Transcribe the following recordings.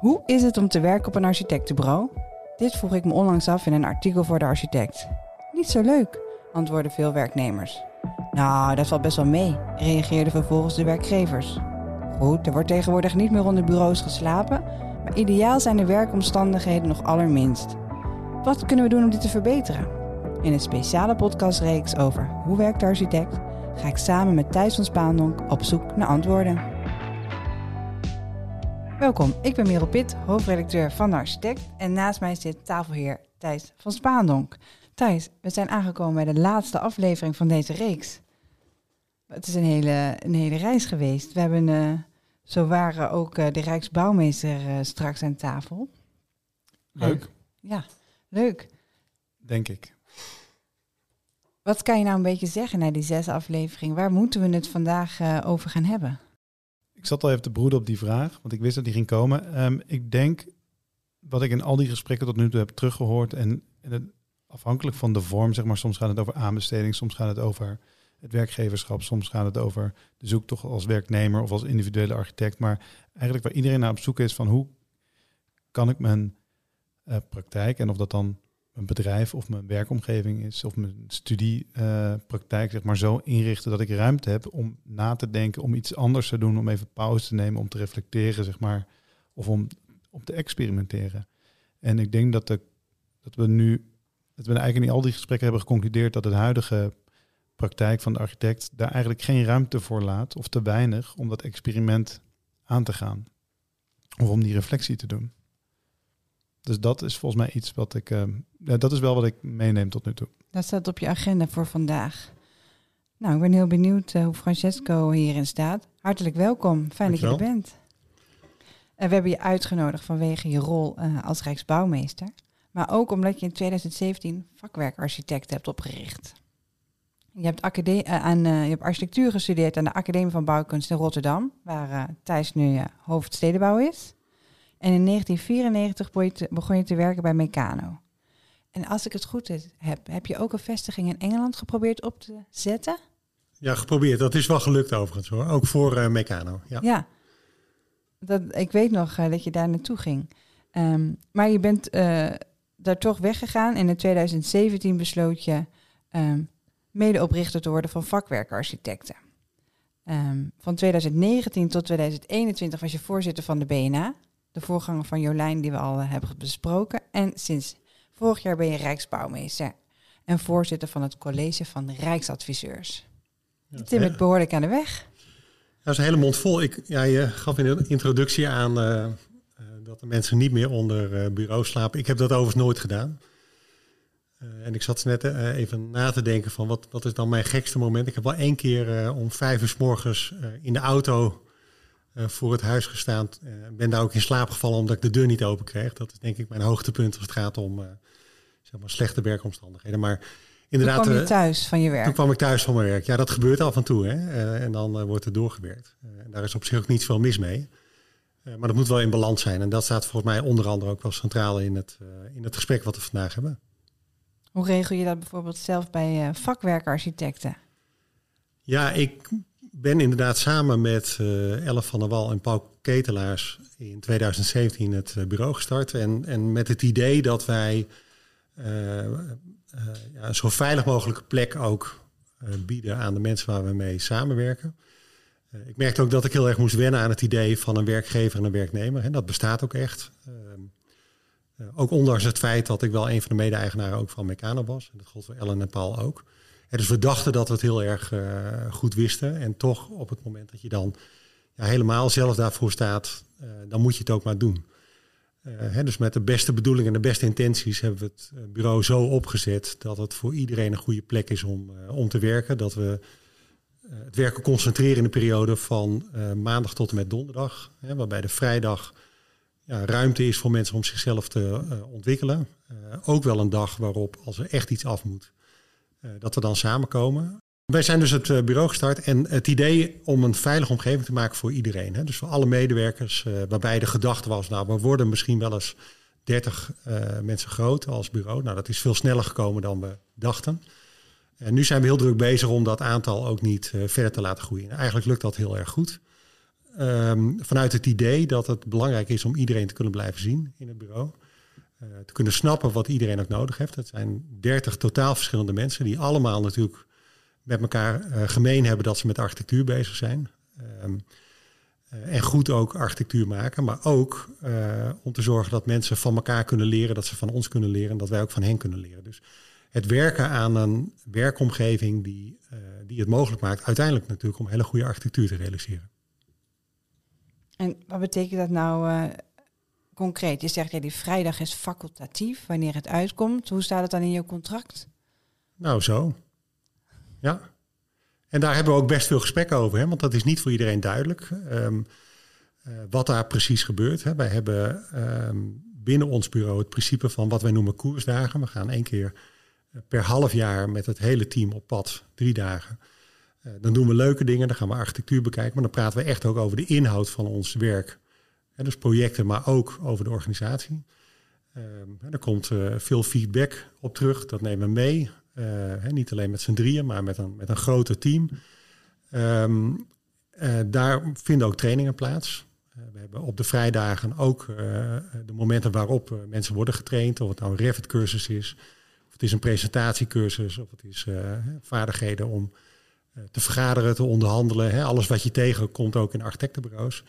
Hoe is het om te werken op een architectenbureau? Dit vroeg ik me onlangs af in een artikel voor de architect. Niet zo leuk, antwoordden veel werknemers. Nou, dat valt best wel mee, reageerden vervolgens de werkgevers. Goed, er wordt tegenwoordig niet meer onder bureaus geslapen, maar ideaal zijn de werkomstandigheden nog allerminst. Wat kunnen we doen om dit te verbeteren? In een speciale podcastreeks over hoe werkt de architect ga ik samen met Thijs van Spaandonk op zoek naar antwoorden. Welkom, ik ben Merel Pitt, hoofdredacteur van Architect. En naast mij zit tafelheer Thijs van Spaandonk. Thijs, we zijn aangekomen bij de laatste aflevering van deze reeks. Het is een hele, een hele reis geweest. We hebben uh, zo waren ook uh, de Rijksbouwmeester uh, straks aan tafel. Leuk. ja, leuk. Denk ik. Wat kan je nou een beetje zeggen na die zes afleveringen? Waar moeten we het vandaag over gaan hebben? Ik zat al even te broeden op die vraag, want ik wist dat die ging komen. Um, ik denk, wat ik in al die gesprekken tot nu toe heb teruggehoord, en, en het, afhankelijk van de vorm, zeg maar, soms gaat het over aanbesteding, soms gaat het over het werkgeverschap, soms gaat het over de zoektocht als werknemer of als individuele architect. Maar eigenlijk waar iedereen naar op zoek is van hoe kan ik mijn uh, praktijk, en of dat dan mijn bedrijf of mijn werkomgeving is, of mijn studiepraktijk, uh, zeg maar, zo inrichten dat ik ruimte heb om na te denken, om iets anders te doen, om even pauze te nemen, om te reflecteren, zeg maar, of om, om te experimenteren. En ik denk dat, de, dat we nu, dat we eigenlijk in al die gesprekken hebben geconcludeerd dat het huidige praktijk van de architect daar eigenlijk geen ruimte voor laat, of te weinig, om dat experiment aan te gaan. Of om die reflectie te doen. Dus dat is volgens mij iets wat ik. Uh, dat is wel wat ik meeneem tot nu toe. Dat staat op je agenda voor vandaag. Nou, ik ben heel benieuwd uh, hoe Francesco hierin staat. Hartelijk welkom. Fijn dat je er bent. Uh, we hebben je uitgenodigd vanwege je rol als Rijksbouwmeester. Maar ook omdat je in 2017 vakwerkarchitect hebt opgericht. Je hebt, aan, je hebt architectuur gestudeerd aan de Academie van Bouwkunst in Rotterdam, waar Thijs nu hoofdstedenbouw is. En in 1994 begon je te werken bij Meccano. En als ik het goed heb, heb je ook een vestiging in Engeland geprobeerd op te zetten? Ja, geprobeerd. Dat is wel gelukt overigens hoor. Ook voor uh, Meccano. Ja, ja. Dat, ik weet nog uh, dat je daar naartoe ging. Um, maar je bent uh, daar toch weggegaan en in 2017 besloot je um, medeoprichter te worden van vakwerkarchitecten. Um, van 2019 tot 2021 was je voorzitter van de BNA de voorganger van Jolijn die we al hebben besproken. En sinds vorig jaar ben je Rijksbouwmeester en voorzitter van het college van Rijksadviseurs. Ja, Tim, behoorlijk aan de weg. Dat is een hele mond vol. Ik, ja, je gaf in de introductie aan uh, dat de mensen niet meer onder uh, bureau slapen. Ik heb dat overigens nooit gedaan. Uh, en ik zat net even na te denken van wat, wat is dan mijn gekste moment. Ik heb wel één keer om vijf uur s morgens in de auto voor het huis gestaan. Uh, ben daar ook in slaap gevallen omdat ik de deur niet open kreeg. Dat is denk ik mijn hoogtepunt als het gaat om uh, zeg maar slechte werkomstandigheden. Maar inderdaad. Toen kwam je thuis van je werk? Toen kwam ik thuis van mijn werk. Ja, dat gebeurt af en toe. Hè? en dan wordt er doorgewerkt. en daar is op zich ook niet veel mis mee. maar dat moet wel in balans zijn. En dat staat volgens mij onder andere ook wel centraal in het, in het gesprek wat we vandaag hebben. Hoe regel je dat bijvoorbeeld zelf bij vakwerkarchitecten? Ja, ik ben inderdaad samen met uh, Elle van der Wal en Paul Ketelaars in 2017 het uh, bureau gestart. En, en met het idee dat wij uh, ja, een zo veilig mogelijke plek ook bieden aan de mensen waar we mee samenwerken. ik merkte ook dat ik heel erg moest wennen aan het idee van een werkgever en een werknemer. En dat bestaat ook echt. ook ondanks het feit dat ik wel een van de mede-eigenaren ook van Meccano was. En dat gold voor Ellen en Paul ook dus we dachten dat we het heel erg uh, goed wisten. En toch op het moment dat je dan ja, helemaal zelf daarvoor staat, uh, dan moet je het ook maar doen. Hè, dus met de beste bedoelingen en de beste intenties hebben we het bureau zo opgezet dat het voor iedereen een goede plek is om, om te werken. Dat we het werken concentreren in de periode van maandag tot en met donderdag. Hè, waarbij de vrijdag ja, ruimte is voor mensen om zichzelf te ontwikkelen. ook wel een dag waarop als er echt iets af moet eh, dat we dan samenkomen. Wij zijn dus het eh, bureau gestart en het idee om een veilige omgeving te maken voor iedereen. Hè? Dus voor alle medewerkers, uh, waarbij de gedachte was, nou, we worden misschien wel eens 30 uh, mensen groot als bureau. Nou, dat is veel sneller gekomen dan we dachten. En nu zijn we heel druk bezig om dat aantal ook niet verder te laten groeien. Eigenlijk lukt dat heel erg goed. ehm, vanuit het idee dat het belangrijk is om iedereen te kunnen blijven zien in het bureau. Uh, te kunnen snappen wat iedereen ook nodig heeft. Het zijn dertig totaal verschillende mensen die allemaal natuurlijk met elkaar uh, gemeen hebben dat ze met architectuur bezig zijn. Um, uh, en goed ook architectuur maken, maar ook om te zorgen dat mensen van elkaar kunnen leren, dat ze van ons kunnen leren en dat wij ook van hen kunnen leren. Dus het werken aan een werkomgeving die, die het mogelijk maakt, uiteindelijk natuurlijk om hele goede architectuur te realiseren. En wat betekent dat nou concreet? Je zegt, ja, die vrijdag is facultatief wanneer het uitkomt. Hoe staat het dan in je contract? Nou, zo. Ja. En daar hebben we ook best veel gesprekken over, hè, want dat is niet voor iedereen duidelijk. Um, wat daar precies gebeurt. Hè. Wij hebben um, binnen ons bureau het principe van wat wij noemen koersdagen. We gaan één keer eh, per half jaar met het hele team op pad, drie dagen. Uh, dan doen we leuke dingen, dan gaan we architectuur bekijken, maar dan praten we echt ook over de inhoud van ons werk dus projecten, maar ook over de organisatie. er komt uh, veel feedback op terug, dat nemen we mee. Uh, niet alleen met z'n drieën, maar met een, met een groter team. Um, uh, daar vinden ook trainingen plaats. we hebben op de vrijdagen ook de momenten waarop mensen worden getraind. Of het nou een Revit-cursus is, of het is een presentatiecursus, of het is vaardigheden om te vergaderen, te onderhandelen. Hè. Alles wat je tegenkomt ook in architectenbureaus.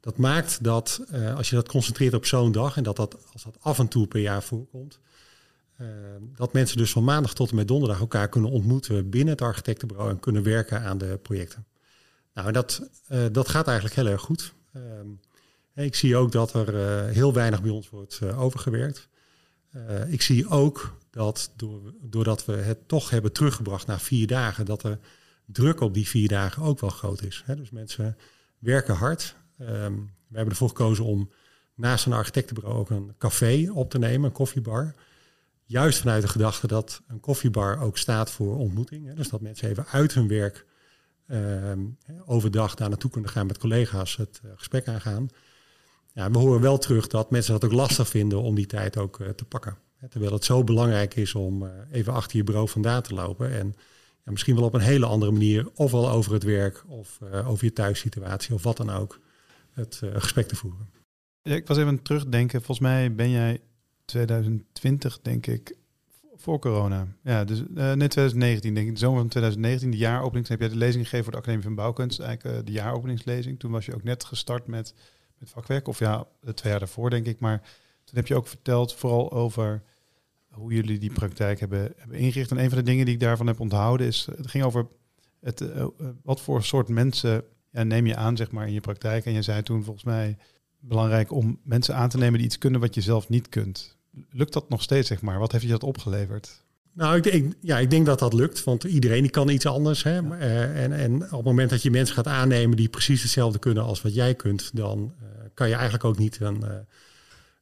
Dat maakt dat uh, als je dat concentreert op zo'n dag en dat dat als dat af en toe per jaar voorkomt, uh, dat mensen dus van maandag tot en met donderdag elkaar kunnen ontmoeten binnen het architectenbureau en kunnen werken aan de projecten. Nou, dat, uh, dat gaat eigenlijk heel erg goed. ik zie ook dat er heel weinig bij ons wordt overgewerkt. ik zie ook dat door, doordat we het toch hebben teruggebracht naar vier dagen, dat de druk op die vier dagen ook wel groot is. Hè? Dus mensen werken hard. Um, we hebben ervoor gekozen om naast een architectenbureau ook een café op te nemen, een koffiebar. Juist vanuit de gedachte dat een koffiebar ook staat voor ontmoeting. Hè. Dus dat mensen even uit hun werk um, overdag daar naartoe kunnen gaan met collega's, het uh, gesprek aangaan. Ja, we horen wel terug dat mensen dat ook lastig vinden om die tijd ook uh, te pakken. Hè, terwijl het zo belangrijk is om uh, even achter je bureau vandaan te lopen. En ja, misschien wel op een hele andere manier, ofwel over het werk of over je thuissituatie of wat dan ook het uh, gesprek te voeren. Ja, ik was even terugdenken. Volgens mij ben jij 2020, denk ik, voor corona. Ja, dus uh, nee, 2019, denk ik. De zomer van 2019, de jaaropening. heb jij de lezing gegeven voor de Academie van Bouwkunst. Eigenlijk uh, de jaaropeningslezing. Toen was je ook net gestart met, met vakwerk. Of ja, twee jaar daarvoor, denk ik. Maar toen heb je ook verteld vooral over hoe jullie die praktijk hebben, hebben ingericht. En een van de dingen die ik daarvan heb onthouden is... Het ging over het, wat voor soort mensen ja, neem je aan zeg maar, in je praktijk. En je zei toen volgens mij belangrijk om mensen aan te nemen die iets kunnen wat je zelf niet kunt. Lukt dat nog steeds, zeg maar? Wat heeft je dat opgeleverd? Nou, ik, ik, ja, ik denk dat dat lukt, want iedereen die kan iets anders. Hè? Ja. Uh, en, en op het moment dat je mensen gaat aannemen die precies hetzelfde kunnen als wat jij kunt, dan uh, kan je eigenlijk ook niet een, uh,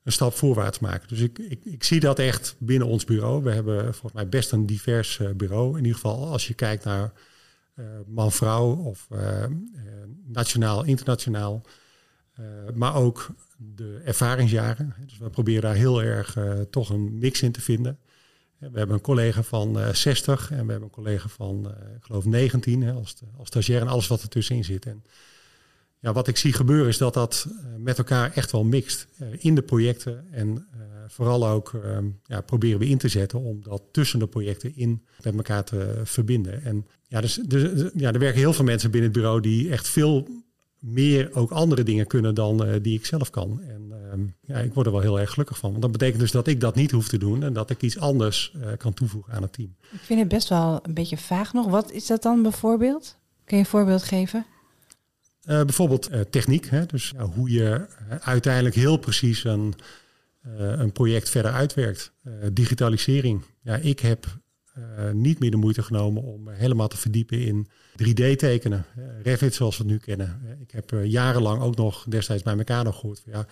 een stap voorwaarts maken. Dus ik, ik, ik, zie dat echt binnen ons bureau. We hebben volgens mij best een divers bureau. In ieder geval als je kijkt naar man-vrouw of uh, nationaal, internationaal. maar ook de ervaringsjaren. Dus we proberen daar heel erg toch een mix in te vinden. We hebben een collega van 60 en we hebben een collega van, ik geloof, 19 hè, als, als stagiair en alles wat er tussenin zit. En ja, wat ik zie gebeuren is dat dat met elkaar echt wel mixt in de projecten. En vooral ook ja, proberen we in te zetten om dat tussen de projecten in met elkaar te verbinden. En ja, dus, dus, ja, er werken heel veel mensen binnen het bureau die echt veel meer ook andere dingen kunnen dan uh, die ik zelf kan. En uh, ja, ik word er wel heel erg gelukkig van. Want dat betekent dus dat ik dat niet hoef te doen en dat ik iets anders uh, kan toevoegen aan het team. Ik vind het best wel een beetje vaag nog. Wat is dat dan bijvoorbeeld? Kun je een voorbeeld geven? Bijvoorbeeld techniek. Hè? Dus ja, hoe je uiteindelijk heel precies een, een project verder uitwerkt. digitalisering. Ja, ik heb uh, niet meer de moeite genomen om helemaal te verdiepen in 3D-tekenen. Uh, Revit zoals we het nu kennen. Ik heb jarenlang ook nog destijds bij nog gehoord van ja,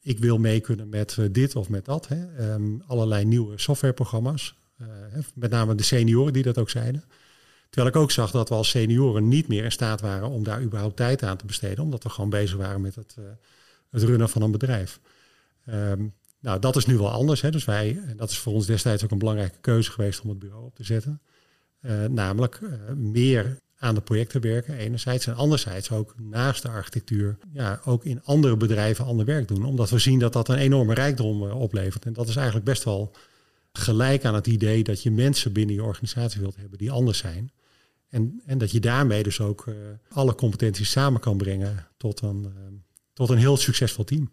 ik wil mee kunnen met dit of met dat. Hè. Um, allerlei nieuwe softwareprogramma's. met name de senioren die dat ook zeiden. Terwijl ik ook zag dat we als senioren niet meer in staat waren om daar überhaupt tijd aan te besteden. Omdat we gewoon bezig waren met het, het runnen van een bedrijf. Um, nou, dat is nu wel anders. Hè. Dus wij, dat is voor ons destijds ook een belangrijke keuze geweest om het bureau op te zetten. Uh, namelijk uh, meer aan de projecten werken, enerzijds. En anderzijds ook naast de architectuur, ja, ook in andere bedrijven ander werk doen. Omdat we zien dat dat een enorme rijkdom oplevert. En dat is eigenlijk best wel gelijk aan het idee dat je mensen binnen je organisatie wilt hebben die anders zijn. En, en dat je daarmee dus ook alle competenties samen kan brengen tot een, tot een heel succesvol team.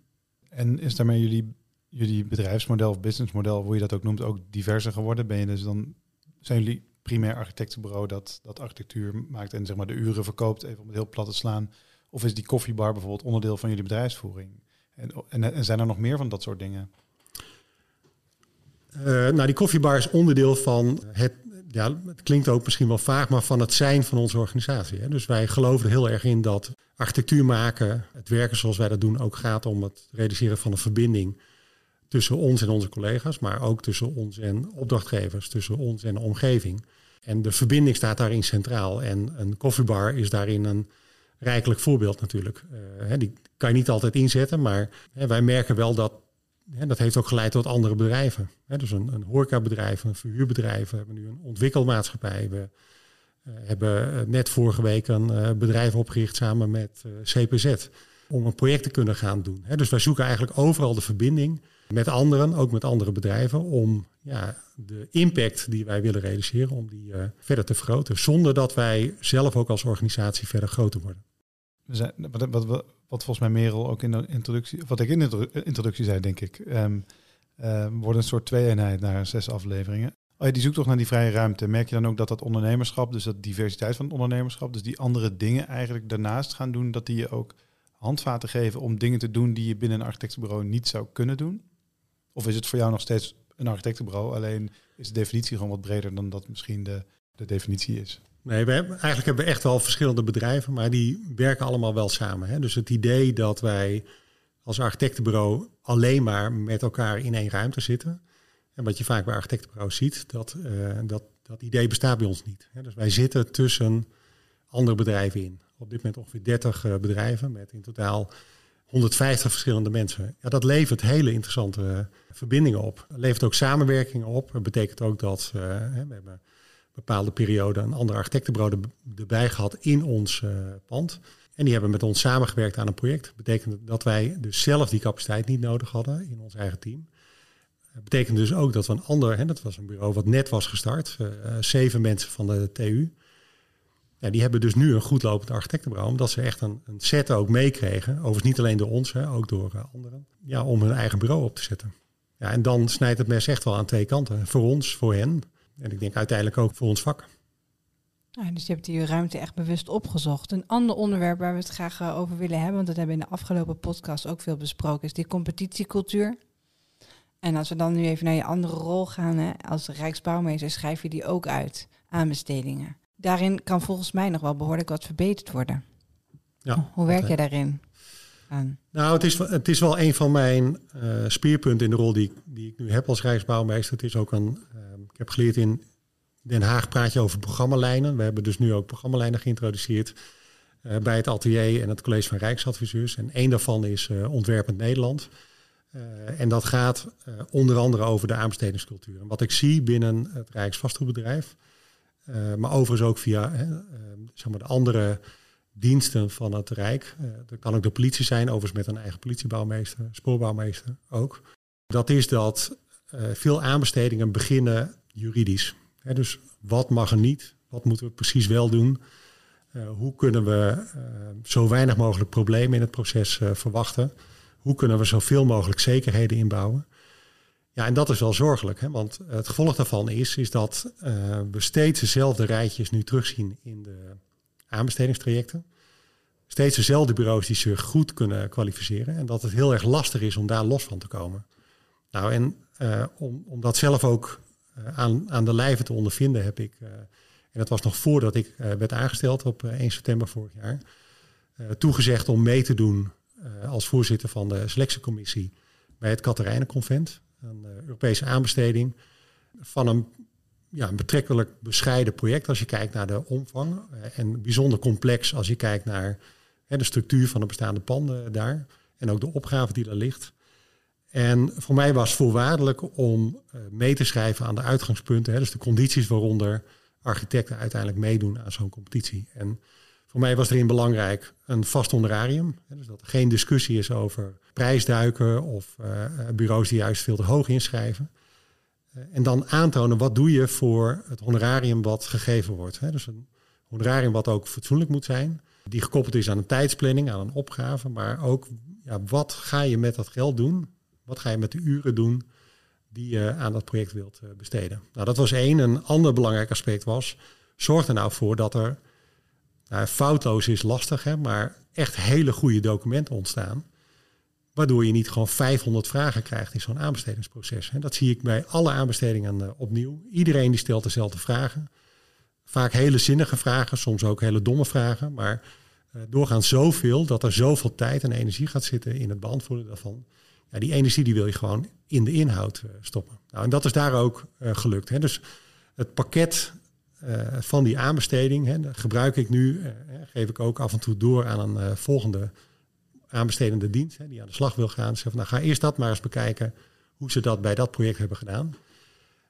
En is daarmee jullie, jullie bedrijfsmodel of businessmodel, hoe je dat ook noemt, ook diverser geworden? Ben je dus dan, zijn jullie primair architectenbureau dat, dat architectuur maakt en zeg maar de uren verkoopt, even om het heel plat te slaan? Of is die koffiebar bijvoorbeeld onderdeel van jullie bedrijfsvoering? En, en, zijn er nog meer van dat soort dingen? Uh, nou, die koffiebar is onderdeel van het, ja, het klinkt ook misschien wel vaag, maar van het zijn van onze organisatie. Hè. Dus wij geloven er heel erg in dat architectuur maken, het werken zoals wij dat doen, ook gaat om het realiseren van een verbinding tussen ons en onze collega's, maar ook tussen ons en opdrachtgevers, tussen ons en de omgeving. En de verbinding staat daarin centraal. En een koffiebar is daarin een rijkelijk voorbeeld natuurlijk. Uh, die kan je niet altijd inzetten, maar wij merken wel dat dat heeft ook geleid tot andere bedrijven. dus een, een horecabedrijf, een verhuurbedrijf. We hebben nu een ontwikkelmaatschappij. We uh, hebben eh, net vorige week een bedrijf opgericht samen met CPZ. Om een project te kunnen gaan doen. dus wij zoeken eigenlijk overal de verbinding met anderen, ook met andere bedrijven. Om ja, de impact die wij willen realiseren, om die verder te vergroten. Zonder dat wij zelf ook als organisatie verder groter worden. We zijn, wat, wat, wat, volgens mij Merel ook in de introductie, wat ik in de introductie zei, denk ik, um, uh, wordt een soort twee-eenheid naar zes afleveringen. Oh die zoekt toch naar die vrije ruimte. Merk je dan ook dat dat ondernemerschap, dus dat diversiteit van het ondernemerschap, dus die andere dingen eigenlijk daarnaast gaan doen, dat die je ook handvaten geven om dingen te doen die je binnen een architectenbureau niet zou kunnen doen? Of is het voor jou nog steeds een architectenbureau, alleen is de definitie gewoon wat breder dan dat misschien de, de definitie is? Nee, we hebben, eigenlijk hebben we echt wel verschillende bedrijven, maar die werken allemaal wel samen. Hè? Dus het idee dat wij als architectenbureau alleen maar met elkaar in één ruimte zitten. En wat je vaak bij architectenbureaus ziet, dat, uh, dat, dat idee bestaat bij ons niet. Hè? Dus wij zitten tussen andere bedrijven in. Op dit moment ongeveer 30 uh, bedrijven met in totaal 150 verschillende mensen. Ja, dat levert hele interessante verbindingen op. Het levert ook samenwerkingen op. Dat betekent ook dat we hebben bepaalde periode een andere architectenbureau erbij gehad in ons uh, pand. En die hebben met ons samengewerkt aan een project. Dat betekent dat wij dus zelf die capaciteit niet nodig hadden in ons eigen team. Dat betekent dus ook dat we een ander, hè, dat was een bureau wat net was gestart, uh, zeven mensen van de TU. Ja, die hebben dus nu een goed lopend architectenbureau, omdat ze echt een, een set ook meekregen. Overigens niet alleen door ons, hè, ook door anderen. Ja, om hun eigen bureau op te zetten. Ja, en dan snijdt het mes echt wel aan twee kanten. Voor ons, voor hen. En ik denk uiteindelijk ook voor ons vak. Ja, dus je hebt die ruimte echt bewust opgezocht. Een ander onderwerp waar we het graag eh, over willen hebben, want dat hebben we in de afgelopen podcast ook veel besproken, is die competitiecultuur. En als we dan nu even naar je andere rol gaan, hè, als Rijksbouwmeester schrijf je die ook uit, aanbestedingen. Daarin kan volgens mij nog wel behoorlijk wat verbeterd worden. Ja, Hoe werk je daarin? Nou, het is, het is wel een van mijn uh, speerpunten in de rol die, die ik nu heb als Rijksbouwmeester. Het is ook een, ik heb geleerd in Den Haag praat je over programmalijnen. We hebben dus nu ook programmalijnen geïntroduceerd uh, bij het atelier en het college van Rijksadviseurs. En één daarvan is uh, Ontwerpend Nederland. En dat gaat onder andere over de aanbestedingscultuur. En wat ik zie binnen het Rijksvastgoedbedrijf, maar overigens ook via zeg maar de andere diensten van het Rijk. dat kan ook de politie zijn, overigens met een eigen politiebouwmeester, spoorbouwmeester ook. Dat is dat veel aanbestedingen beginnen juridisch. dus wat mag er niet? Wat moeten we precies wel doen? Uh, hoe kunnen we zo weinig mogelijk problemen in het proces verwachten? Hoe kunnen we zoveel mogelijk zekerheden inbouwen? Ja, en dat is wel zorgelijk, hè? want het gevolg daarvan is, is dat we steeds dezelfde rijtjes nu terugzien in de aanbestedingstrajecten. Steeds dezelfde bureaus die zich goed kunnen kwalificeren en dat het heel erg lastig is om daar los van te komen. Nou, en om, om dat zelf ook eh, aan, aan de lijve te ondervinden heb ik, eh, en dat was nog voordat ik eh, werd aangesteld op 1 september vorig jaar, toegezegd om mee te doen als voorzitter van de selectiecommissie bij het Katerijnenconvent. Een Europese aanbesteding van een, ja, een betrekkelijk bescheiden project als je kijkt naar de omvang. en bijzonder complex als je kijkt naar de structuur van de bestaande panden daar. En ook de opgave die daar ligt. En voor mij was het voorwaardelijk om uh, mee te schrijven aan de uitgangspunten, hè, dus de condities waaronder architecten uiteindelijk meedoen aan zo'n competitie. En voor mij was erin belangrijk een vast honorarium. Dus dat er geen discussie is over prijsduiken of uh, bureaus die juist veel te hoog inschrijven. Uh, en dan aantonen wat doe je voor het honorarium wat gegeven wordt. Dus een honorarium wat ook fatsoenlijk moet zijn. Die gekoppeld is aan een tijdsplanning, aan een opgave. Maar ook ja, wat ga je met dat geld doen? Wat ga je met de uren doen die je aan dat project wilt besteden? Nou, dat was één. Een ander belangrijk aspect was, zorg er nou voor dat er nou, foutloos is lastig, hè, maar echt hele goede documenten ontstaan. Waardoor je niet gewoon 500 vragen krijgt in zo'n aanbestedingsproces. Dat zie ik bij alle aanbestedingen uh, opnieuw. Iedereen die stelt dezelfde vragen. Vaak hele zinnige vragen, soms ook hele domme vragen. Maar uh, doorgaans zoveel dat er zoveel tijd en energie gaat zitten in het beantwoorden daarvan. Ja, die energie die wil je gewoon in de inhoud uh, stoppen. Nou, en dat is daar ook gelukt. Hè. Dus het pakket van die aanbesteding. Hè, gebruik ik nu, uh, geef ik ook af en toe door aan een volgende aanbestedende dienst hè, die aan de slag wil gaan. Zeg van, nou, ga eerst dat maar eens bekijken hoe ze dat bij dat project hebben gedaan.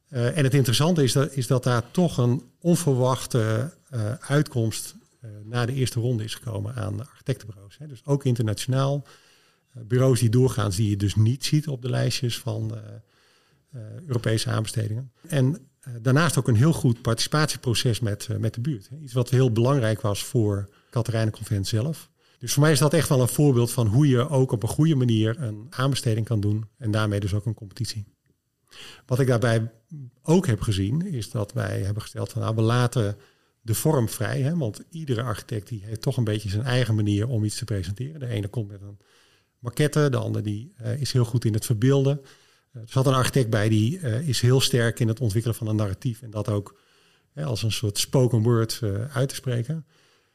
en het interessante is dat, is dat daar toch een onverwachte uitkomst na de eerste ronde is gekomen aan architectenbureaus. Hè. Dus ook internationaal. bureaus die doorgaans die je dus niet ziet op de lijstjes van Europese aanbestedingen. En eh, daarnaast ook een heel goed participatieproces met, eh, met de buurt. Iets wat heel belangrijk was voor Katerijnen Convent zelf. Dus voor mij is dat echt wel een voorbeeld van hoe je ook op een goede manier een aanbesteding kan doen en daarmee dus ook een competitie. Wat ik daarbij ook heb gezien is dat wij hebben gesteld van nou we laten de vorm vrij, hè, want iedere architect die heeft toch een beetje zijn eigen manier om iets te presenteren. De ene komt met een maquette, de ander die uh, is heel goed in het verbeelden. Er zat een architect bij die uh, is heel sterk in het ontwikkelen van een narratief en dat ook hè, als een soort spoken word uit te spreken.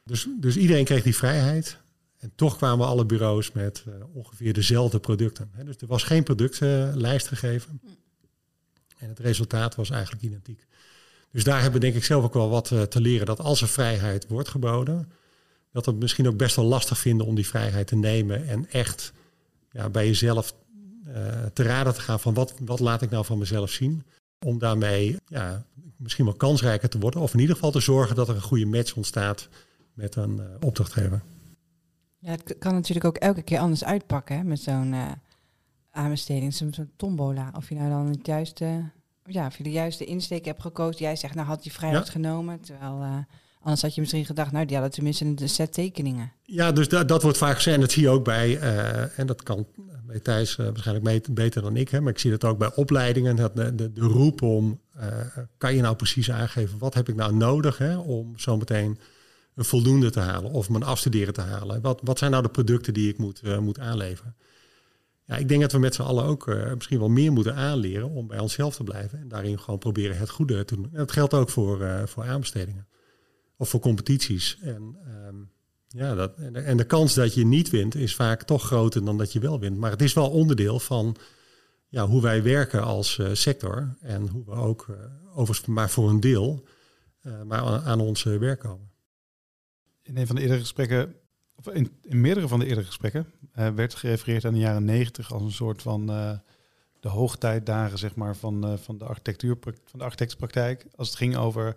Dus, dus iedereen kreeg die vrijheid. En toch kwamen alle bureaus met uh, ongeveer dezelfde producten. Dus er was geen productlijst gegeven. En het resultaat was eigenlijk identiek. Dus daar hebben we denk ik zelf ook wel wat te leren. Dat als er vrijheid wordt geboden, dat we het misschien ook best wel lastig vinden om die vrijheid te nemen en echt ja, bij jezelf uh, te raden te gaan van wat, wat laat ik nou van mezelf zien. Om daarmee ja, misschien wel kansrijker te worden. Of in ieder geval te zorgen dat er een goede match ontstaat met een opdrachtgever. Ja, het kan natuurlijk ook elke keer anders uitpakken hè, met zo'n uh, aanbesteding, zo'n zo tombola. Of je nou dan het juiste, ja, of je de juiste insteek hebt gekozen. Jij zegt, nou had je vrijheid ja. genomen, terwijl Anders had je misschien gedacht, nou, die hadden tenminste een set tekeningen. Ja, dus dat, dat wordt vaak gezegd. En dat zie je ook bij, uh, en dat kan bij Thijs uh, waarschijnlijk mee, beter dan ik. Hè, maar ik zie dat ook bij opleidingen. Dat de, de, de roep om, uh, kan je nou precies aangeven, wat heb ik nou nodig hè, om zometeen een voldoende te halen of mijn afstuderen te halen? Wat, wat zijn nou de producten die ik moet, moet aanleveren? Ja, ik denk dat we met z'n allen ook misschien wel meer moeten aanleren om bij onszelf te blijven. En daarin gewoon proberen het goede te doen. En dat geldt ook voor, voor aanbestedingen of voor competities. En, um, ja, dat, en de kans dat je niet wint is vaak toch groter dan dat je wel wint. Maar het is wel onderdeel van ja, hoe wij werken als sector. En hoe we ook, overigens maar voor een deel, maar aan, aan ons werk komen. In een van de eerdere gesprekken, of in, meerdere van de eerdere gesprekken, werd gerefereerd aan de jaren negentig als een soort van de hoogtijdagen zeg maar, van, van de architectuur, van de architectspraktijk. Als het ging over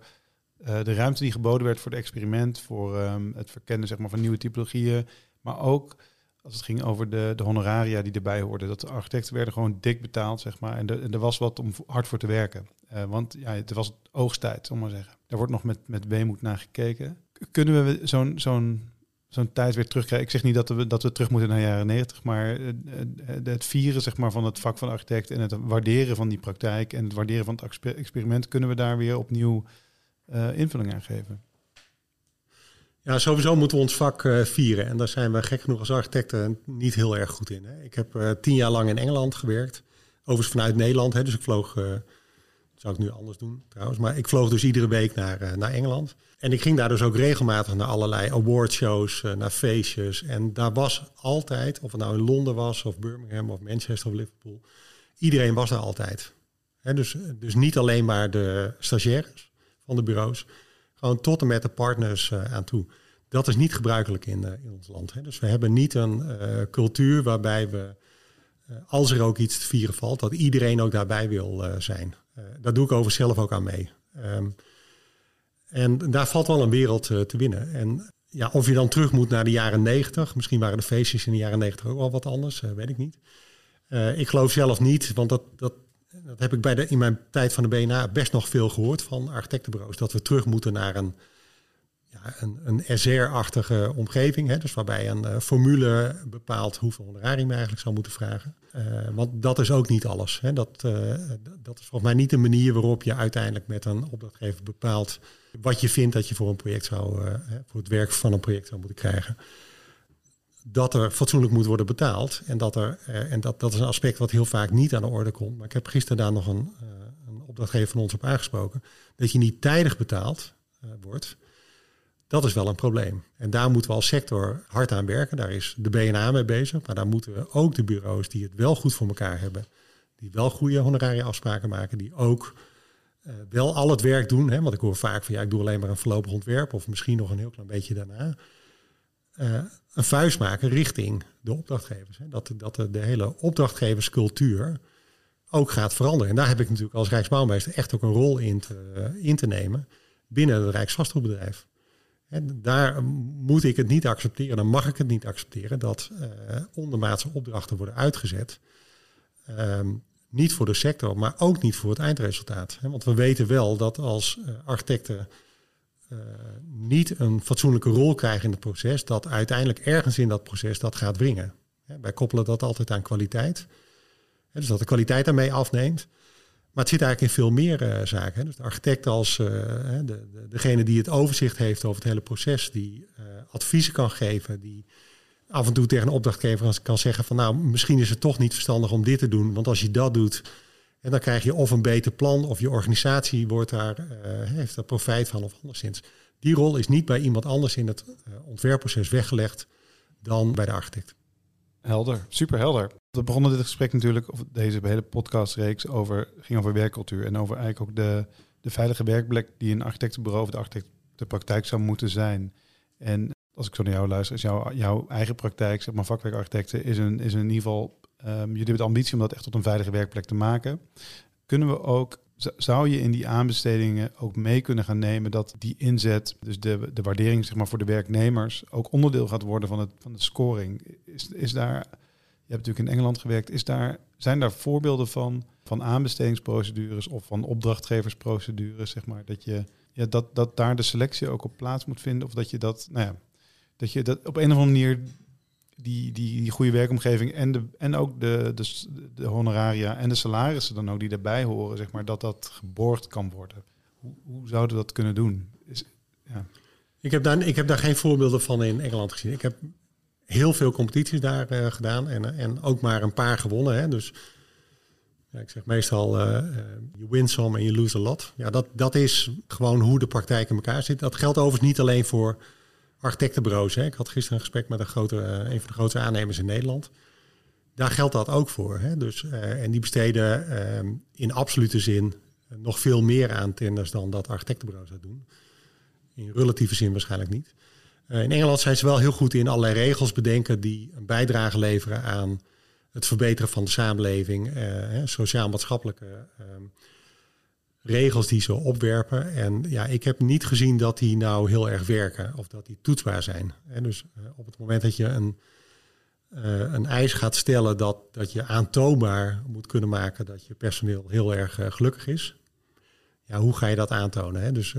de ruimte die geboden werd voor het experiment, voor um, het verkennen zeg maar, van nieuwe typologieën, maar ook als het ging over de, de honoraria die erbij hoorden. Dat de architecten werden gewoon dik betaald, zeg maar. En, er was wat om hard voor te werken. Want ja, het was oogsttijd, om maar zeggen. Daar wordt nog met, met weemoed naar gekeken. Kunnen we zo'n tijd weer terugkrijgen? Ik zeg niet dat we, dat we terug moeten naar jaren negentig, maar uh, het vieren zeg maar, van het vak van architect en het waarderen van die praktijk en het waarderen van het experiment, kunnen we daar weer opnieuw uh, invulling aan geven. Ja, sowieso moeten we ons vak vieren. En daar zijn we gek genoeg als architecten niet heel erg goed in. Hè. Ik heb tien jaar lang in Engeland gewerkt. Overigens vanuit Nederland. Hè, dus ik vloog, zou ik nu anders doen trouwens. Maar ik vloog dus iedere week naar, naar Engeland. En ik ging daar dus ook regelmatig naar allerlei awardshows, naar feestjes. En daar was altijd, of het nou in Londen was, of Birmingham, of Manchester, of Liverpool. Iedereen was daar altijd. Dus, dus niet alleen maar de stagiaires van de bureaus. Gewoon tot en met de partners uh, aan toe. Dat is niet gebruikelijk in, uh, in ons land. Dus we hebben niet een cultuur waarbij we, als er ook iets te vieren valt, dat iedereen ook daarbij wil zijn. dat doe ik over zelf ook aan mee. Um, En daar valt wel een wereld te winnen. En ja, of je dan terug moet naar de jaren negentig. Misschien waren de feestjes in de jaren negentig ook wel wat anders, weet ik niet. ik geloof zelf niet, want dat, dat, dat heb ik bij de, in mijn tijd van de BNA best nog veel gehoord van architectenbureaus. Dat we terug moeten naar een een, een SR-achtige omgeving. Hè, dus waarbij een formule bepaalt hoeveel honorarium je eigenlijk zou moeten vragen. Want dat is ook niet alles. Hè. Dat, dat is volgens mij niet de manier waarop je uiteindelijk met een opdrachtgever bepaalt wat je vindt dat je voor een project zou, voor het werk van een project zou moeten krijgen. Dat er fatsoenlijk moet worden betaald. En, dat, er, en dat, dat is een aspect wat heel vaak niet aan de orde komt. Maar ik heb gisteren daar nog een, een opdrachtgever van ons op aangesproken. Dat je niet tijdig betaald wordt dat is wel een probleem. En daar moeten we als sector hard aan werken. Daar is de BNA mee bezig. Maar daar moeten we ook de bureaus die het wel goed voor elkaar hebben. Die wel goede honoraria afspraken maken. Die ook uh, wel al het werk doen. Hè, want ik hoor vaak van ja, ik doe alleen maar een voorlopig ontwerp. Of misschien nog een heel klein beetje daarna. Uh, een vuist maken richting de opdrachtgevers. Hè. Dat, dat de, hele opdrachtgeverscultuur ook gaat veranderen. En daar heb ik natuurlijk als Rijksbouwmeester echt ook een rol in te, in te nemen binnen het Rijksvastgoedbedrijf. Daar moet ik het niet accepteren, dan mag ik het niet accepteren dat uh, ondermaatse opdrachten worden uitgezet. Um, niet voor de sector, maar ook niet voor het eindresultaat. Want we weten wel dat als uh, architecten uh, niet een fatsoenlijke rol krijgen in het proces, dat uiteindelijk ergens in dat proces dat gaat wringen. Wij koppelen dat altijd aan kwaliteit. Dus dat de kwaliteit daarmee afneemt. Maar het zit eigenlijk in veel meer uh, zaken. Dus de architect als de, de, degene die het overzicht heeft over het hele proces, die adviezen kan geven, die af en toe tegen een opdrachtgever kan zeggen van nou, misschien is het toch niet verstandig om dit te doen, want als je dat doet, en dan krijg je of een beter plan of je organisatie wordt daar, heeft er profijt van of anderszins. Die rol is niet bij iemand anders in het ontwerpproces weggelegd dan bij de architect. Helder, super helder. We begonnen dit gesprek natuurlijk, of deze hele podcastreeks, over, ging over werkcultuur en over eigenlijk ook de, de veilige werkplek die een architectenbureau of de architectenpraktijk zou moeten zijn. En als ik zo naar jou luister, is jouw, jouw eigen praktijk, zeg maar vakwerkarchitecten, is, een, is in ieder geval, um, jullie hebben de ambitie om dat echt tot een veilige werkplek te maken. Kunnen we ook zou je in die aanbestedingen ook mee kunnen gaan nemen dat die inzet, dus de, de waardering zeg maar, voor de werknemers, ook onderdeel gaat worden van, het, van de scoring? Is, is daar, je hebt natuurlijk in Engeland gewerkt, is daar, zijn daar voorbeelden van, van aanbestedingsprocedures of van opdrachtgeversprocedures, zeg maar, dat, je, ja, dat, dat daar de selectie ook op plaats moet vinden? Of dat je dat, nou ja, dat je dat op een of andere manier die, die, die goede werkomgeving en, de, en ook de, de, honoraria en de salarissen dan ook die daarbij horen, zeg maar, dat dat geborgd kan worden. Hoe, hoe zouden we dat kunnen doen? Is, ja. ik, heb daar, ik heb daar geen voorbeelden van in Engeland gezien. Ik heb heel veel competities daar uh, gedaan en, en ook maar een paar gewonnen. Hè. Dus ja, ik zeg meestal, uh, you win some en you lose a lot. Ja, dat, dat is gewoon hoe de praktijk in elkaar zit. Dat geldt overigens niet alleen voor architectenbureaus. Hè. Ik had gisteren een gesprek met een, grote, uh, een van de grootste aannemers in Nederland. Daar geldt dat ook voor. Hè. Dus, uh, en die besteden uh, in absolute zin nog veel meer aan tenders dan dat architectenbureaus dat doen. In relatieve zin waarschijnlijk niet. in Engeland zijn ze wel heel goed in allerlei regels bedenken die een bijdrage leveren aan het verbeteren van de samenleving, sociaal-maatschappelijke ehm, regels die ze opwerpen. En ja, ik heb niet gezien dat die nou heel erg werken of dat die toetsbaar zijn. En dus uh, op het moment dat je een, uh, een eis gaat stellen dat, dat je aantoonbaar moet kunnen maken dat je personeel heel erg uh, gelukkig is. Ja, hoe ga je dat aantonen? Hè? Dus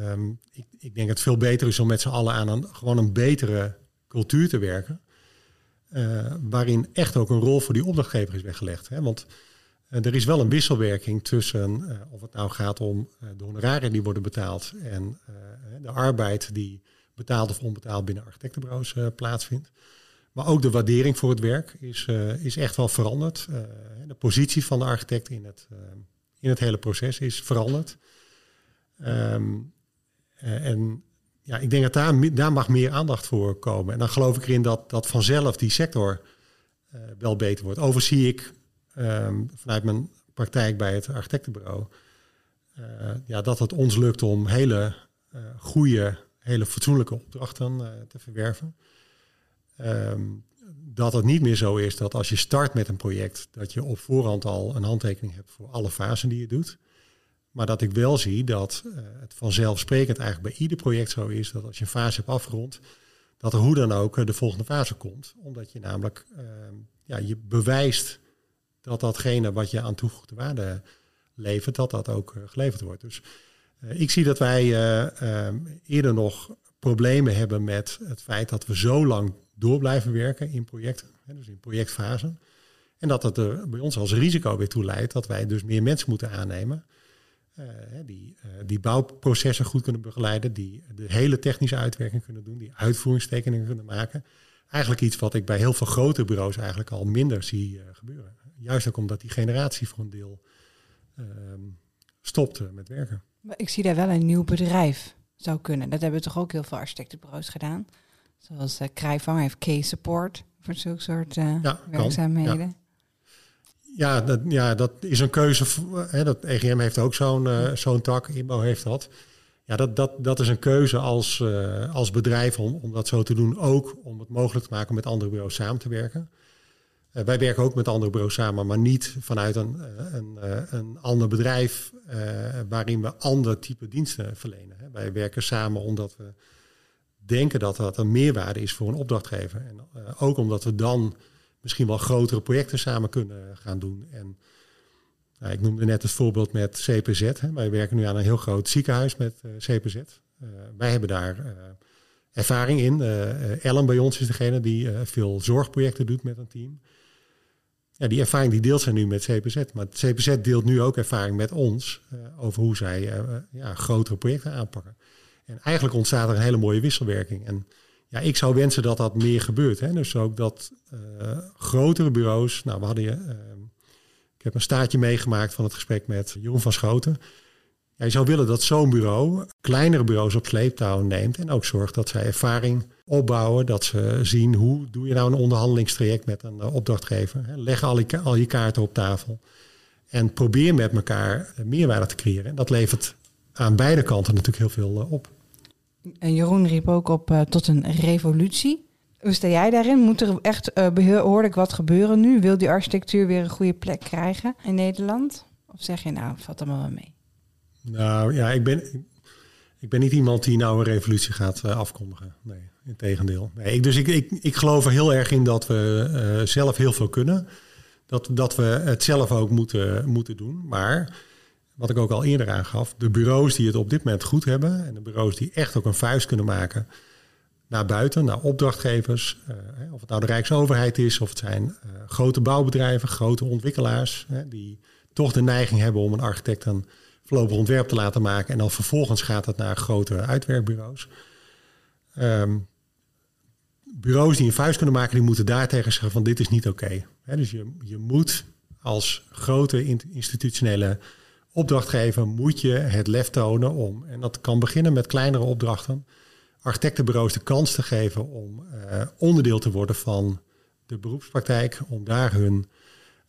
um, ik, ik denk het veel beter is om met z'n allen aan een, gewoon een betere cultuur te werken. waarin echt ook een rol voor die opdrachtgever is weggelegd. Hè? Want er is wel een wisselwerking tussen uh, of het nou gaat om uh, de honorariën die worden betaald en de arbeid die betaald of onbetaald binnen architectenbureaus plaatsvindt. Maar ook de waardering voor het werk is, is echt wel veranderd. de positie van de architect in het, in het hele proces is veranderd. Um, en ja, ik denk dat daar, daar mag meer aandacht voor komen. En dan geloof ik erin dat, dat vanzelf die sector wel beter wordt. Overigens zie ik um, vanuit mijn praktijk bij het architectenbureau, uh, ja, dat het ons lukt om hele uh, goede, hele fatsoenlijke opdrachten uh, te verwerven. Um, dat het niet meer zo is dat als je start met een project, dat je op voorhand al een handtekening hebt voor alle fasen die je doet. Maar dat ik wel zie dat het vanzelfsprekend eigenlijk bij ieder project zo is dat als je een fase hebt afgerond, dat er hoe dan ook de volgende fase komt. Omdat je namelijk ja, je bewijst dat datgene wat je aan toegevoegde waarde levert, dat dat ook geleverd wordt. Dus ik zie dat wij eerder nog problemen hebben met het feit dat we zo lang door blijven werken in projecten, dus in projectfase. En dat het er bij ons als risico weer toe leidt dat wij dus meer mensen moeten aannemen. Die, die bouwprocessen goed kunnen begeleiden, die de hele technische uitwerking kunnen doen, die uitvoeringstekeningen kunnen maken. Eigenlijk iets wat ik bij heel veel grote bureaus eigenlijk al minder zie gebeuren. Juist ook omdat die generatie voor een deel ehm, stopt met werken. Maar ik zie daar wel een nieuw bedrijf zou kunnen. Dat hebben toch ook heel veel architectenbureaus gedaan. Zoals uh, Krijvang heeft K-support voor zulke soort ja, werkzaamheden. ja. Ja, dat, ja, dat is een keuze. Hè, dat EGM heeft ook zo'n uh, zo'n tak, IMO heeft dat. Ja, dat, dat, dat is een keuze als, uh, als bedrijf om, om dat zo te doen. Ook om het mogelijk te maken om met andere bureaus samen te werken. Uh, wij werken ook met andere bureaus samen, maar niet vanuit een, een, een ander bedrijf waarin we ander type diensten verlenen. Wij werken samen omdat we denken dat dat een meerwaarde is voor een opdrachtgever. En ook omdat we dan misschien wel grotere projecten samen kunnen gaan doen. En nou, ik noemde net het voorbeeld met CPZ. Hè. Wij werken nu aan een heel groot ziekenhuis met eh, CPZ. Eh, wij hebben daar ervaring in. Ellen bij ons is degene die veel zorgprojecten doet met een team. Ja, die ervaring die deelt zij nu met CPZ. Maar CPZ deelt nu ook ervaring met ons over hoe zij ja, grotere projecten aanpakken. En eigenlijk ontstaat er een hele mooie wisselwerking. En ja, ik zou wensen dat dat meer gebeurt. Hè. Dus ook dat grotere bureaus. Nou, we hadden je. Uh, ik heb een staartje meegemaakt van het gesprek met Jeroen van Schoten. Ja, je zou willen dat zo'n bureau kleinere bureaus op sleeptouw neemt. En ook zorgt dat zij ervaring opbouwen. Dat ze zien hoe doe je nou een onderhandelingstraject met een uh, opdrachtgever. Leg al je, al je kaarten op tafel. En probeer met elkaar meerwaarde te creëren. En dat levert aan beide kanten natuurlijk heel veel op. En Jeroen riep ook op uh, tot een revolutie. Hoe sta jij daarin? Moet er echt uh, behoorlijk wat gebeuren nu? Wil die architectuur weer een goede plek krijgen in Nederland? Of zeg je nou, valt allemaal wel mee? Nou ja, ik ben, ik ben niet iemand die nou een revolutie gaat uh, afkondigen. Nee, in tegendeel. Nee, dus ik, ik, ik geloof er heel erg in dat we uh, zelf heel veel kunnen. Dat, dat we het zelf ook moeten, moeten doen. Maar wat ik ook al eerder aangaf, de bureaus die het op dit moment goed hebben en de bureaus die echt ook een vuist kunnen maken naar buiten, naar opdrachtgevers, uh, of het nou de Rijksoverheid is, of het zijn uh, grote bouwbedrijven, grote ontwikkelaars, die toch de neiging hebben om een architect een voorlopig ontwerp te laten maken en dan vervolgens gaat het naar grote uitwerkbureaus. Um, bureaus die een vuist kunnen maken, die moeten daartegen zeggen van dit is niet oké. Dus je, je moet als grote institutionele opdrachtgever moet je het lef tonen om, en dat kan beginnen met kleinere opdrachten, architectenbureaus de kans te geven om uh, onderdeel te worden van de beroepspraktijk, om daar hun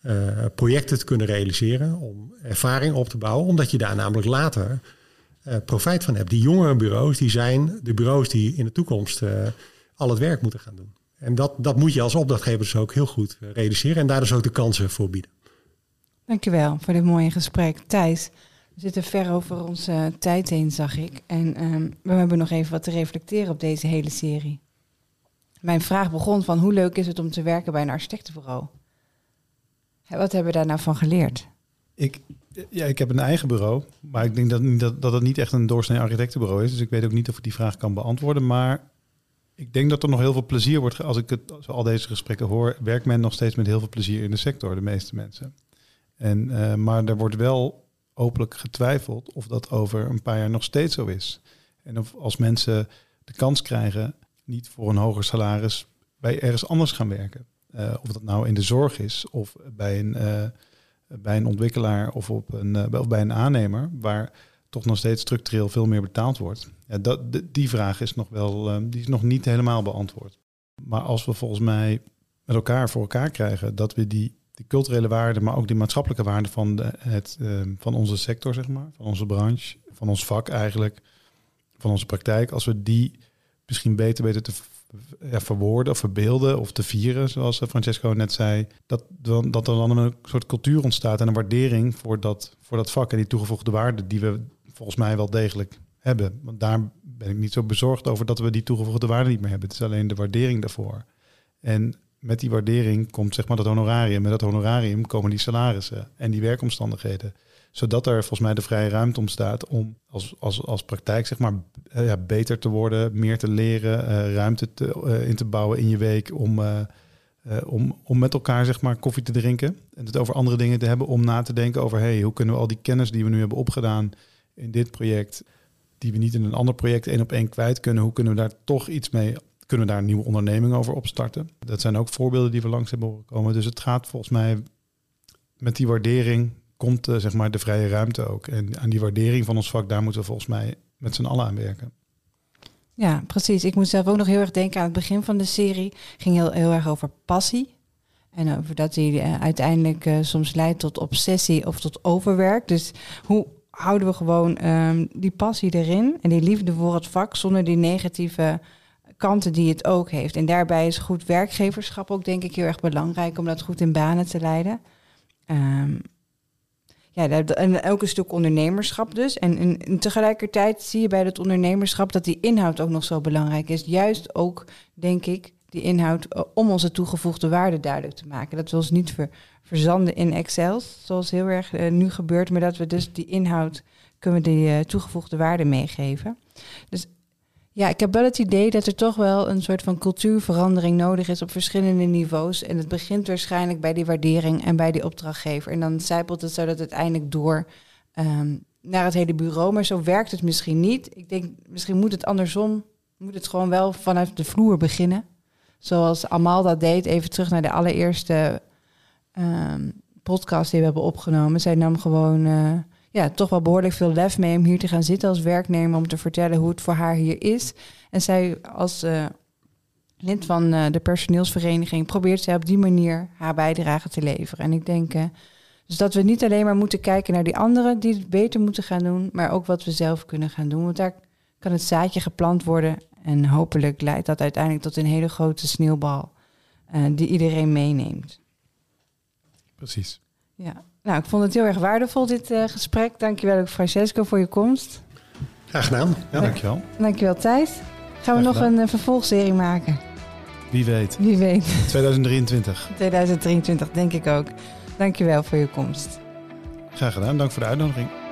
uh, projecten te kunnen realiseren, om ervaring op te bouwen, omdat je daar namelijk later uh, profijt van hebt. Die jongere bureaus, die zijn de bureaus die in de toekomst al het werk moeten gaan doen. En dat, dat moet je als opdrachtgever dus ook heel goed realiseren en daar dus ook de kansen voor bieden. Dankjewel voor dit mooie gesprek. Thijs, we zitten ver over onze tijd heen, zag ik. En um, we hebben nog even wat te reflecteren op deze hele serie. Mijn vraag begon van hoe leuk is het om te werken bij een architectenbureau? Wat hebben we daar nou van geleerd? Ik, ja, ik heb een eigen bureau, maar ik denk dat, dat, dat het niet echt een doorsnee architectenbureau is. Dus ik weet ook niet of ik die vraag kan beantwoorden. Maar ik denk dat er nog heel veel plezier wordt. Als ik het, al deze gesprekken hoor, werkt men nog steeds met heel veel plezier in de sector, de meeste mensen. En, uh, maar er wordt wel openlijk getwijfeld of dat over een paar jaar nog steeds zo is. En of als mensen de kans krijgen niet voor een hoger salaris bij ergens anders gaan werken. Uh, of dat nou in de zorg is of bij een, uh, bij een ontwikkelaar of, op een, of bij een aannemer, waar toch nog steeds structureel veel meer betaald wordt. Ja, dat, die vraag is nog wel, die is nog niet helemaal beantwoord. Maar als we volgens mij met elkaar voor elkaar krijgen dat we die culturele waarden, maar ook die maatschappelijke waarden van, de, het, uh, van onze sector, zeg maar, van onze branche, van ons vak eigenlijk, van onze praktijk, als we die misschien beter weten te ja, verwoorden of verbeelden of te vieren, zoals Francesco net zei, dat, dat er dan een soort cultuur ontstaat en een waardering voor dat, voor dat vak en die toegevoegde waarde die we volgens mij wel degelijk hebben. Want daar ben ik niet zo bezorgd over dat we die toegevoegde waarde niet meer hebben. Het is alleen de waardering daarvoor. En met die waardering komt zeg maar dat honorarium. Met dat honorarium komen die salarissen en die werkomstandigheden. Zodat er volgens mij de vrije ruimte ontstaat om als, als, als praktijk zeg maar eh, ja, beter te worden, meer te leren, uh, ruimte te, uh, in te bouwen in je week om, om, om met elkaar zeg maar koffie te drinken en het over andere dingen te hebben, om na te denken over hey, hoe kunnen we al die kennis die we nu hebben opgedaan in dit project, die we niet in een ander project één op één kwijt kunnen, hoe kunnen we daar toch iets mee kunnen we daar een nieuwe onderneming over opstarten. Dat zijn ook voorbeelden die we langs hebben horen komen. Dus het gaat volgens mij met die waardering komt uh, zeg maar de vrije ruimte ook. En aan die waardering van ons vak, daar moeten we volgens mij met z'n allen aan werken. Ja, precies. Ik moet zelf ook nog heel erg denken aan het begin van de serie. ging heel, heel erg over passie. En over dat die uh, uiteindelijk uh, soms leidt tot obsessie of tot overwerk. Dus hoe houden we gewoon um, die passie erin en die liefde voor het vak zonder die negatieve kanten die het ook heeft. En daarbij is goed werkgeverschap ook denk ik heel erg belangrijk om dat goed in banen te leiden. Um, ja, en ook een stuk ondernemerschap dus. En, en, tegelijkertijd zie je bij dat ondernemerschap dat die inhoud ook nog zo belangrijk is. Juist ook, denk ik, die inhoud eh, om onze toegevoegde waarde duidelijk te maken. Dat we ons niet ver, verzanden in Excel, zoals heel erg uh, nu gebeurt, maar dat we dus die inhoud kunnen die uh, toegevoegde waarde meegeven. Dus ja, ik heb wel het idee dat er toch wel een soort van cultuurverandering nodig is op verschillende niveaus. En het begint waarschijnlijk bij die waardering en bij die opdrachtgever. En dan zijpelt het zo dat het uiteindelijk door um, naar het hele bureau. Maar zo werkt het misschien niet. Ik denk, misschien moet het andersom. Moet het gewoon wel vanuit de vloer beginnen. Zoals Amal dat deed. Even terug naar de allereerste um, podcast die we hebben opgenomen. Zij nam gewoon... Uh, ja, toch wel behoorlijk veel lef mee om hier te gaan zitten als werknemer, om te vertellen hoe het voor haar hier is. En zij als uh, lid van uh, de personeelsvereniging probeert zij op die manier haar bijdrage te leveren. En ik denk dus dat we niet alleen maar moeten kijken naar die anderen die het beter moeten gaan doen, maar ook wat we zelf kunnen gaan doen. Want daar kan het zaadje geplant worden en hopelijk leidt dat uiteindelijk tot een hele grote sneeuwbal die iedereen meeneemt. Precies. Ja. Nou, ik vond het heel erg waardevol, dit uh, gesprek. Dankjewel ook Francesco voor je komst. Graag gedaan. Ja, dankjewel. Dankjewel Thijs. Gaan we nog een uh, vervolgserie maken? Wie weet. Wie weet. 2023. 2023, denk ik ook. Dankjewel voor je komst. Graag gedaan. Dank voor de uitnodiging.